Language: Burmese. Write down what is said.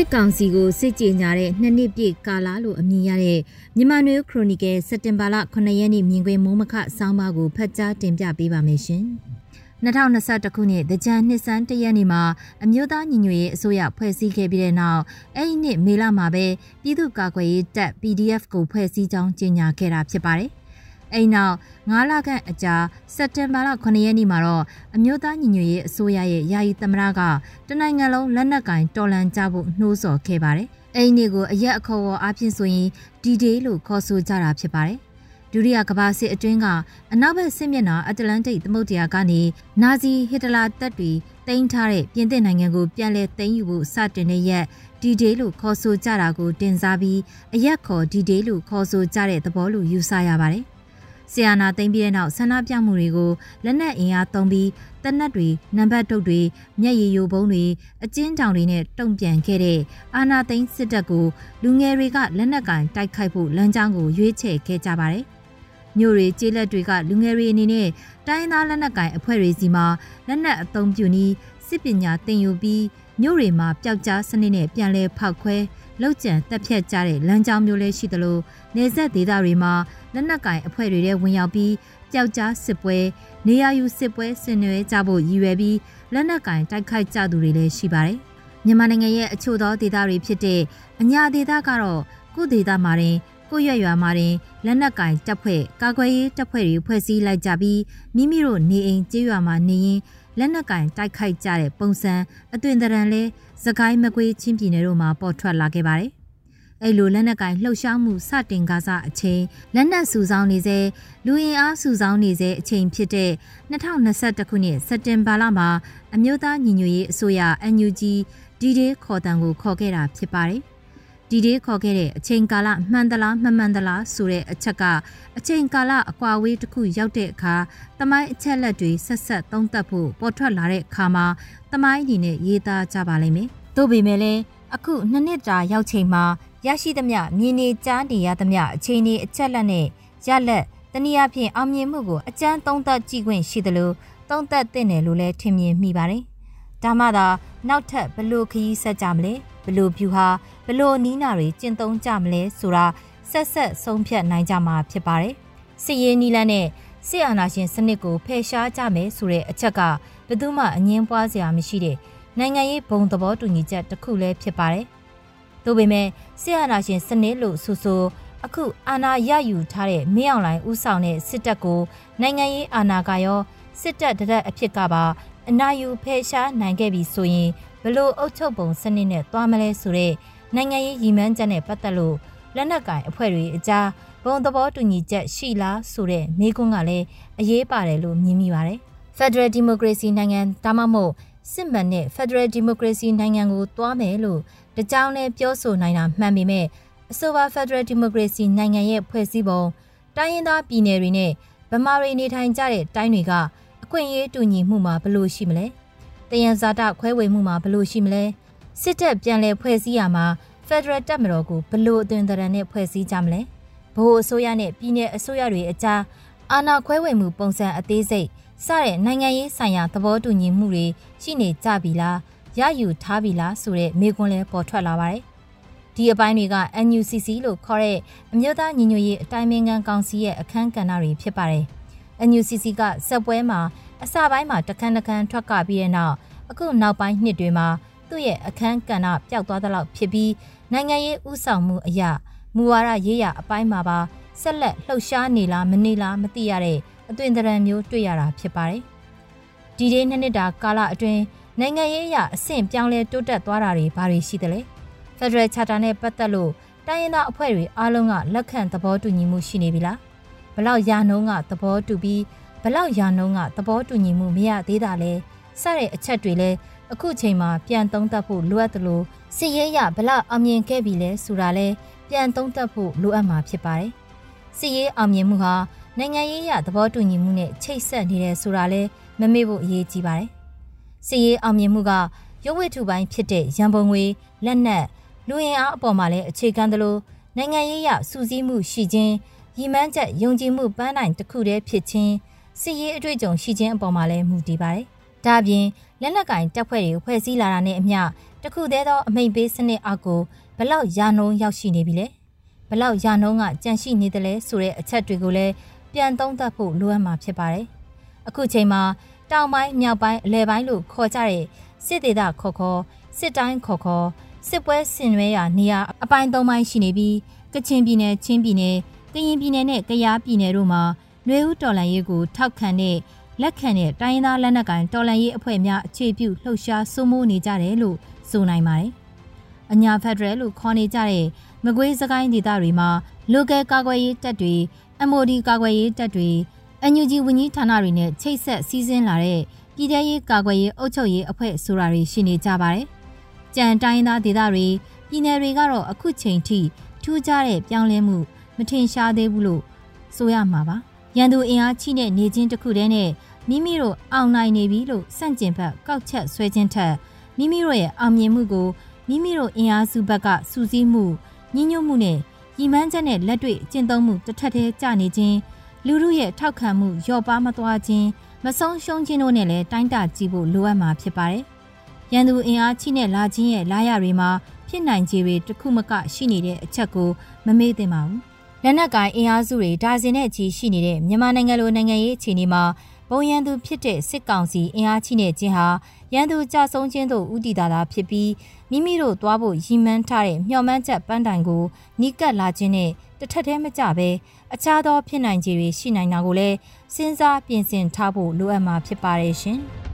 စစ်ကောင်စီကိုစစ်ကြေညာတဲ့နှစ်နှစ်ပြည့်ကာလလို့အမည်ရတဲ့မြန်မာနွေခရိုနီကယ်စက်တင်ဘာလ9ရက်နေ့မြင်ကွင်းမိုးမခဆောင်းပါးကိုဖတ်ကြားတင်ပြပေးပါမယ်ရှင်။2021ခုနှစ်တကြံနှစ်စန်းတရက်နေ့မှာအမျိုးသားညီညွတ်ရေးအစိုးရဖွဲ့စည်းခဲ့ပြီးတဲ့နောက်အဲ့ဒီနှစ်မေလမှာပဲပြည်သူ့ကာကွယ်ရေးတပ် PDF ကိုဖွဲ့စည်းကြောင်းကြေညာခဲ့တာဖြစ်ပါတယ် အိမ်နောက်9လခန့်အကြာစက်တင်ဘာလ9ရက်နေ့မှာတော့အမျိုးသားညီညွတ်ရေးအစိုးရရဲ့ယာယီသမ္မတကတနိုင်ငံလုံးလက်နက်ကင်တော်လန်ကြဖို့နှိုးဆော်ခဲ့ပါတယ်။အိမ်នេះကိုအရက်အခေါ်အဖြစ်ဆိုရင် D-Day လို့ခေါ်ဆိုကြတာဖြစ်ပါတယ်။ဒုတိယကမ္ဘာစစ်အတွင်းကအနောက်ဘက်စစ်မျက်နှာအတ္တလန်တိတ်သမုဒ္ဒရာကနေနာဇီဟစ်တလာတပ်တွေတင်ထားတဲ့ပြင်သစ်နိုင်ငံကိုပြန်လည်သိမ်းယူဖို့စတင်တဲ့ရက် D-Day လို့ခေါ်ဆိုကြတာကိုတင်စားပြီးအရက်ခေါ် D-Day လို့ခေါ်ဆိုကြတဲ့သဘောလို့ယူဆရပါတယ်။ ဆီယာနာသိမ်းပြီးတဲ့နောက်ဆန္ဒပြမှုတွေကိုလက်နက်အင်အားသုံးပြီးတနက်တွေနံပါတ်တုတ်တွေမျက်ရည်ယိုဘုံတွေအကျဉ်းတောင်တွေနဲ့တုံ့ပြန်ခဲ့တဲ့အာနာသိန်းစစ်တပ်ကိုလူငယ်တွေကလက်နက်ကင်တိုက်ခိုက်ဖို့လမ်းကြောင်းကိုရွေးချယ်ခဲ့ကြပါတယ်။မြို့တွေကျေးလက်တွေကလူငယ်တွေအနေနဲ့တိုင်းသားလက်နက်ကင်အဖွဲ့တွေစီမှာလက်နက်အသုံးပြုပြီးစစ်ပညာသင်ယူပြီး မြို့တွေမှာပျောက်ကြားစနစ်နဲ့ပြန်လည်ဖောက်ခွဲလောက်ကျန်တက်ဖြတ်ကြတဲ့လမ်းကြောင်းမျိုးလည်းရှိသလိုနေဆက်ဒေသတွေမှာလက်နက်ကင်အဖွဲ့တွေထဲဝင်ရောက်ပြီးပျောက်ကြားစစ်ပွဲနေရာယူစစ်ပွဲဆင်နွှဲကြဖို့ရည်ရွယ်ပြီးလက်နက်ကင်တိုက်ခိုက်ကြသူတွေလည်းရှိပါတယ်။မြန်မာနိုင်ငံရဲ့အချို့သောဒေသတွေဖြစ်တဲ့အညာဒေသကတော့ကုဒေသမှာတင် ကိုရွက်ရွာမှာတင်လက်နက်ကင်တပ်ဖွဲ့ကာကွယ်ရေးတပ်ဖွဲ့တွေဖွဲ့စည်းလိုက်ကြပြီးမိမိတို့နေအိမ်ကျေးရွာမှာနေရင်လက်နက်ကင်တိုက်ခိုက်ကြတဲ့ပုံစံအသွင်သဏ္ဍာန်လဲစကိုင်းမကွေးချင်းပြည်နယ်တို့မှာပေါ်ထွက်လာခဲ့ပါတယ်။အဲ့လိုလက်နက်ကင်လှုပ်ရှားမှုစတင်ကားစားအချိန်လက်နက်စုဆောင်းနေစေလူရင်အားစုဆောင်းနေစေအချိန်ဖြစ်တဲ့2021ခုနှစ်စက်တင်ဘာလမှာအမျိုးသားညီညွတ်ရေးအစိုးရ NUG ဒီဒေးခေါ်တံကိုခေါ်ခဲ့တာဖြစ်ပါတယ်။ ဒီဒေးခေါ်ခဲ့တဲ့အချိန်ကာလမှန်သလားမမှန်သလားဆိုတဲ့အချက်ကအချိန်ကာလအကွာဝေးတစ်ခုရောက်တဲ့အခါတမိုင်းအချက်လက်တွေဆက်ဆက်သုံးသပ်ဖို့ပေါ်ထွက်လာတဲ့အခါမှာတမိုင်းအနေနဲ့ရေးသားကြပါလိမ့်မယ်။သို့ပေမဲ့လည်းအခုနှစ်နှစ်တာရောက်ချိန်မှာရရှိသမျှမြင်နေကြားနေရသမျှအချိန်ဒီအချက်လက်နဲ့ရလက်တနည်းအားဖြင့်အောင်မြင်မှုကိုအကျန်းသုံးသပ်ကြည့်ခွင့်ရှိသလိုသုံးသပ်သင့်တယ်လို့လည်းထင်မြင်မိပါတယ်။ဒါမှသာနောက်ထပ်ဘလို့ခရီးဆက်ကြမလဲ။ ဘလို့ဖြူဟာဘလို့နီးနာတွေကျင့်သုံးကြမလဲဆိုတာဆက်ဆက်ဆုံးဖြတ်နိုင်ကြမှာဖြစ်ပါတယ်။စစ်ရေးနီးလန်းနဲ့စစ်အာဏာရှင်စနစ်ကိုဖယ်ရှားကြမယ်ဆိုတဲ့အချက်ကဘယ်သူမှအငင်းပွားစရာမရှိတဲ့နိုင်ငံရေးဘုံသဘောတူညီချက်တစ်ခုလည်းဖြစ်ပါတယ်။ဒါပေမဲ့စစ်အာဏာရှင်စနစ်လို့ဆိုဆိုအခုအာဏာရယူထားတဲ့မင်းအောင်လှိုင်ဦးဆောင်တဲ့စစ်တပ်ကိုနိုင်ငံရေးအာဏာကရောစစ်တပ်တရက်အဖြစ်ကပါအနာယူဖယ်ရှားနိုင်ခဲ့ပြီဆိုရင် ဘလို့အုပ်ချုပ်ပုံစနစ်နဲ့သွားမလဲဆိုတဲ့နိုင်ငံရေးရည်မှန်းချက်နဲ့ပတ်သက်လို့လက်နက်ကင်အဖွဲ့တွေအကြားဘုံသဘောတူညီချက်ရှိလားဆိုတဲ့မေးခွန်းကလည်းအရေးပါတယ်လို့မြင်မိပါတယ်။ Federal Democracy နိုင်ငံဒါမှမဟုတ်စစ်မှန်တဲ့ Federal Democracy နိုင်ငံကိုသွားမယ်လို့တကြောင်နဲ့ပြောဆိုနိုင်တာမှန်ပေမဲ့အဆိုပါ Federal Democracy နိုင်ငံရဲ့ဖွဲ့စည်းပုံတိုင်းရင်းသားပြည်နယ်တွေနဲ့ဗမာတွေနေထိုင်ကြတဲ့တိုင်းတွေကအခွင့်အရေးတူညီမှုမှာဘယ်လိုရှိမလဲ။ တယံဇာတခွဲဝေမှုမှာဘလို့ရှိမလဲစစ်တပ်ပြန်လည်ဖွဲ့စည်းရမှာဖက်ဒရယ်တပ်မတော်ကိုဘလို့အသွင်သဏ္ဍာန်နဲ့ဖွဲ့စည်းကြမလဲဘိုးအစိုးရနဲ့ပြည်내အစိုးရတွေအကြားအာဏာခွဲဝေမှုပုံစံအသေးစိတ်စတဲ့နိုင်ငံရေးဆိုင်ရာသဘောတူညီမှုတွေရှိနေကြပြီလားရယူထားပြီလားဆိုတဲ့မေးခွန်းလဲပေါ်ထွက်လာပါတယ်ဒီအပိုင်းတွေက NUCC လို့ခေါ်တဲ့အမျိုးသားညီညွတ်ရေးအတိုင်းအမြံကောင်စီရဲ့အခမ်းကဏ္ဍတွေဖြစ်ပါတယ် NUCC ကစက်ပွဲမှာ အစပိုင်းမှာတခန်းတခန်းထွက်ကပြီးတဲ့နောက်အခုနောက်ပိုင်းနှစ်တွေမှာသူ့ရဲ့အခန်းကဏ္ဍပျောက်သွားသလောက်ဖြစ်ပြီးနိုင်ငံရေးဥဆောင်မှုအရာမူဝါဒရေးရာအပိုင်းမှာပါဆက်လက်လှုပ်ရှားနေလားမနေလားမသိရတဲ့အသွင်သဏ္ဍာန်မျိုးတွေ့ရတာဖြစ်ပါတယ်။ဒီဒေးနှစ်နှစ်တာကာလအတွင်းနိုင်ငံရေးအရာအဆင့်ပြောင်းလဲတိုးတက်သွားတာတွေဘာတွေရှိသလဲ။ Federal Charter နဲ့ပတ်သက်လို့တိုင်းရင်းသားအဖွဲ့တွေအားလုံးကလက်ခံသဘောတူညီမှုရှိနေပြီလား။ဘလောက်ရာနှုန်းကသဘောတူပြီး ဘလောက်ရာနှုန်းကသဘောတူညီမှုမရသေးတာလဲစတဲ့အချက်တွေလဲအခုချိန်မှာပြန်သုံးသပ်ဖို့လိုအပ်တယ်လို့စစ်ရေးရဘလောက်အောင်မြင်ခဲ့ပြီလဲဆိုတာလဲပြန်သုံးသပ်ဖို့လိုအပ်မှာဖြစ်ပါတယ်စစ်ရေးအောင်မြင်မှုဟာနိုင်ငံရေးရသဘောတူညီမှုနဲ့ချိတ်ဆက်နေတယ်ဆိုတာလဲမမေ့ဖို့အရေးကြီးပါတယ်စစ်ရေးအောင်မြင်မှုကရုပ်ဝတ္ထုပိုင်းဖြစ်တဲ့ရန်ပုံငွေလက်နက်လူရင်အားအပေါ်မှာလည်းအခြေခံသလိုနိုင်ငံရေးရစူးစီးမှုရှိခြင်းရည်မှန်းချက်ယုံကြည်မှုပန်းနိုင်တစ်ခုတည်းဖြစ်ခြင်း စစ်ရေးအတွေ့အကြုံရှိခြင်းအပေါ်မှာလည်းမူတည်ပါတယ်။။ဒါပြင်လက်နက်ကင်တပ်ဖွဲ့တွေဖွဲ့စည်းလာတာနဲ့အမျှတခုတည်းသောအမိန်ပေးစနစ်အောက်ကိုဘလောက်ရာနှုံရောက်ရှိနေပြီလဲ။ဘလောက်ရာနှုံကကြန့်ရှိနေတယ်လဲဆိုတဲ့အချက်တွေကိုလည်းပြန်သုံးသပ်ဖို့လိုအပ်မှာဖြစ်ပါတယ်။အခုချိန်မှာတောင်ပိုင်းမြောက်ပိုင်းအလဲပိုင်းလို့ခေါ်ကြတဲ့စစ်ဒေသခေါ်ခေါ်စစ်တိုင်းခေါ်ခေါ်စစ်ပွဲဆင်နွှဲရာနေရာအပိုင်း၃ပိုင်းရှိနေပြီးကချင်ပြည်နယ်ချင်းပြည်နယ်ကရင်ပြည်နယ်နဲ့ကယားပြည်နယ်တို့မှာ နှွေဦးတော်လှန်ရေးကိုထောက်ခံတဲ့လက်ခံတဲ့တိုင်းရင်းသားလက်နက်ကိုင်တော်လှန်ရေးအဖွဲ့များအခြေပြုလှုပ်ရှားစိုးမိုးနေကြတယ်လို့ဆိုနိုင်ပါတယ်။အညာဖက်ဒရယ်လို့ခေါ်နေကြတဲ့မကွေးစကိုင်းဒေသတွေမှာ local ကာကွယ်ရေးတပ်တွေ MOD ကာကွယ်ရေးတပ်တွေ NUG ဝန်ကြီးဌာနတွေနဲ့ချိတ်ဆက်စီးဆင်းလာတဲ့ပြည်ထရေးကာကွယ်ရေးအုပ်ချုပ်ရေးအဖွဲ့ဆိုတာတွေရှိနေကြပါတယ်။ကြံတိုင်းသားဒေသတွေပြည်နယ်တွေကတော့အခုချိန်ထိထူးခြားတဲ့ပြောင်းလဲမှုမထင်ရှားသေးဘူးလို့ဆိုရမှာပါ။ ရန်သူအင်အားချိတဲ့နေချင်းတစ်ခုတည်းနဲ့မိမိတို့အောင်နိုင်နေပြီလို့စန့်ကျင်ဘက်ကောက်ချက်ဆွဲခြင်းထက်မိမိတို့ရဲ့အောင်မြင်မှုကိုမိမိတို့အင်အားစုဘက်ကစူးစီးမှုညှဉ်းညွတ်မှုနဲ့ညီမန်းချက်နဲ့လက်တွေ့ကျင့်သုံးမှုတစ်ထက်တည်းကြာနေခြင်းလူမှုရဲ့ထောက်ခံမှုလျော့ပါမသွားခြင်းမဆုံးရှုံးခြင်းတို့နဲ့လည်းတိုင်းတာကြည့်ဖို့လိုအပ်မှာဖြစ်ပါတယ်။ရန်သူအင်အားချိနဲ့လာခြင်းရဲ့လာရတွေမှာဖြစ်နိုင်ခြေတွေတစ်ခုမကရှိနေတဲ့အချက်ကိုမမေ့သင့်ပါဘူး။ လက်နက်ကိုင်အင်အားစုတွေဒါဇင်နဲ့ချီရှိနေတဲ့မြန်မာနိုင်ငံလိုနိုင်ငံရေးအခြေအနေမှာဘုံရန်သူဖြစ်တဲ့စစ်ကောင်စီအင်အားချိနဲ့ခြင်းဟာရန်သူကြဆုံးခြင်းတို့ဥတီတာတာဖြစ်ပြီးမိမိတို့သွားဖို့ရည်မှန်းထားတဲ့မျှော်မှန်းချက်ပန်းတိုင်ကိုနီးကပ်လာခြင်းနဲ့တစ်ထက်တည်းမကြပဲအခြားသောဖြစ်နိုင်ခြေတွေရှိနိုင်တာကိုလည်းစဉ်းစားပြင်ဆင်ထားဖို့လိုအပ်မှာဖြစ်ပါတယ်ရှင်။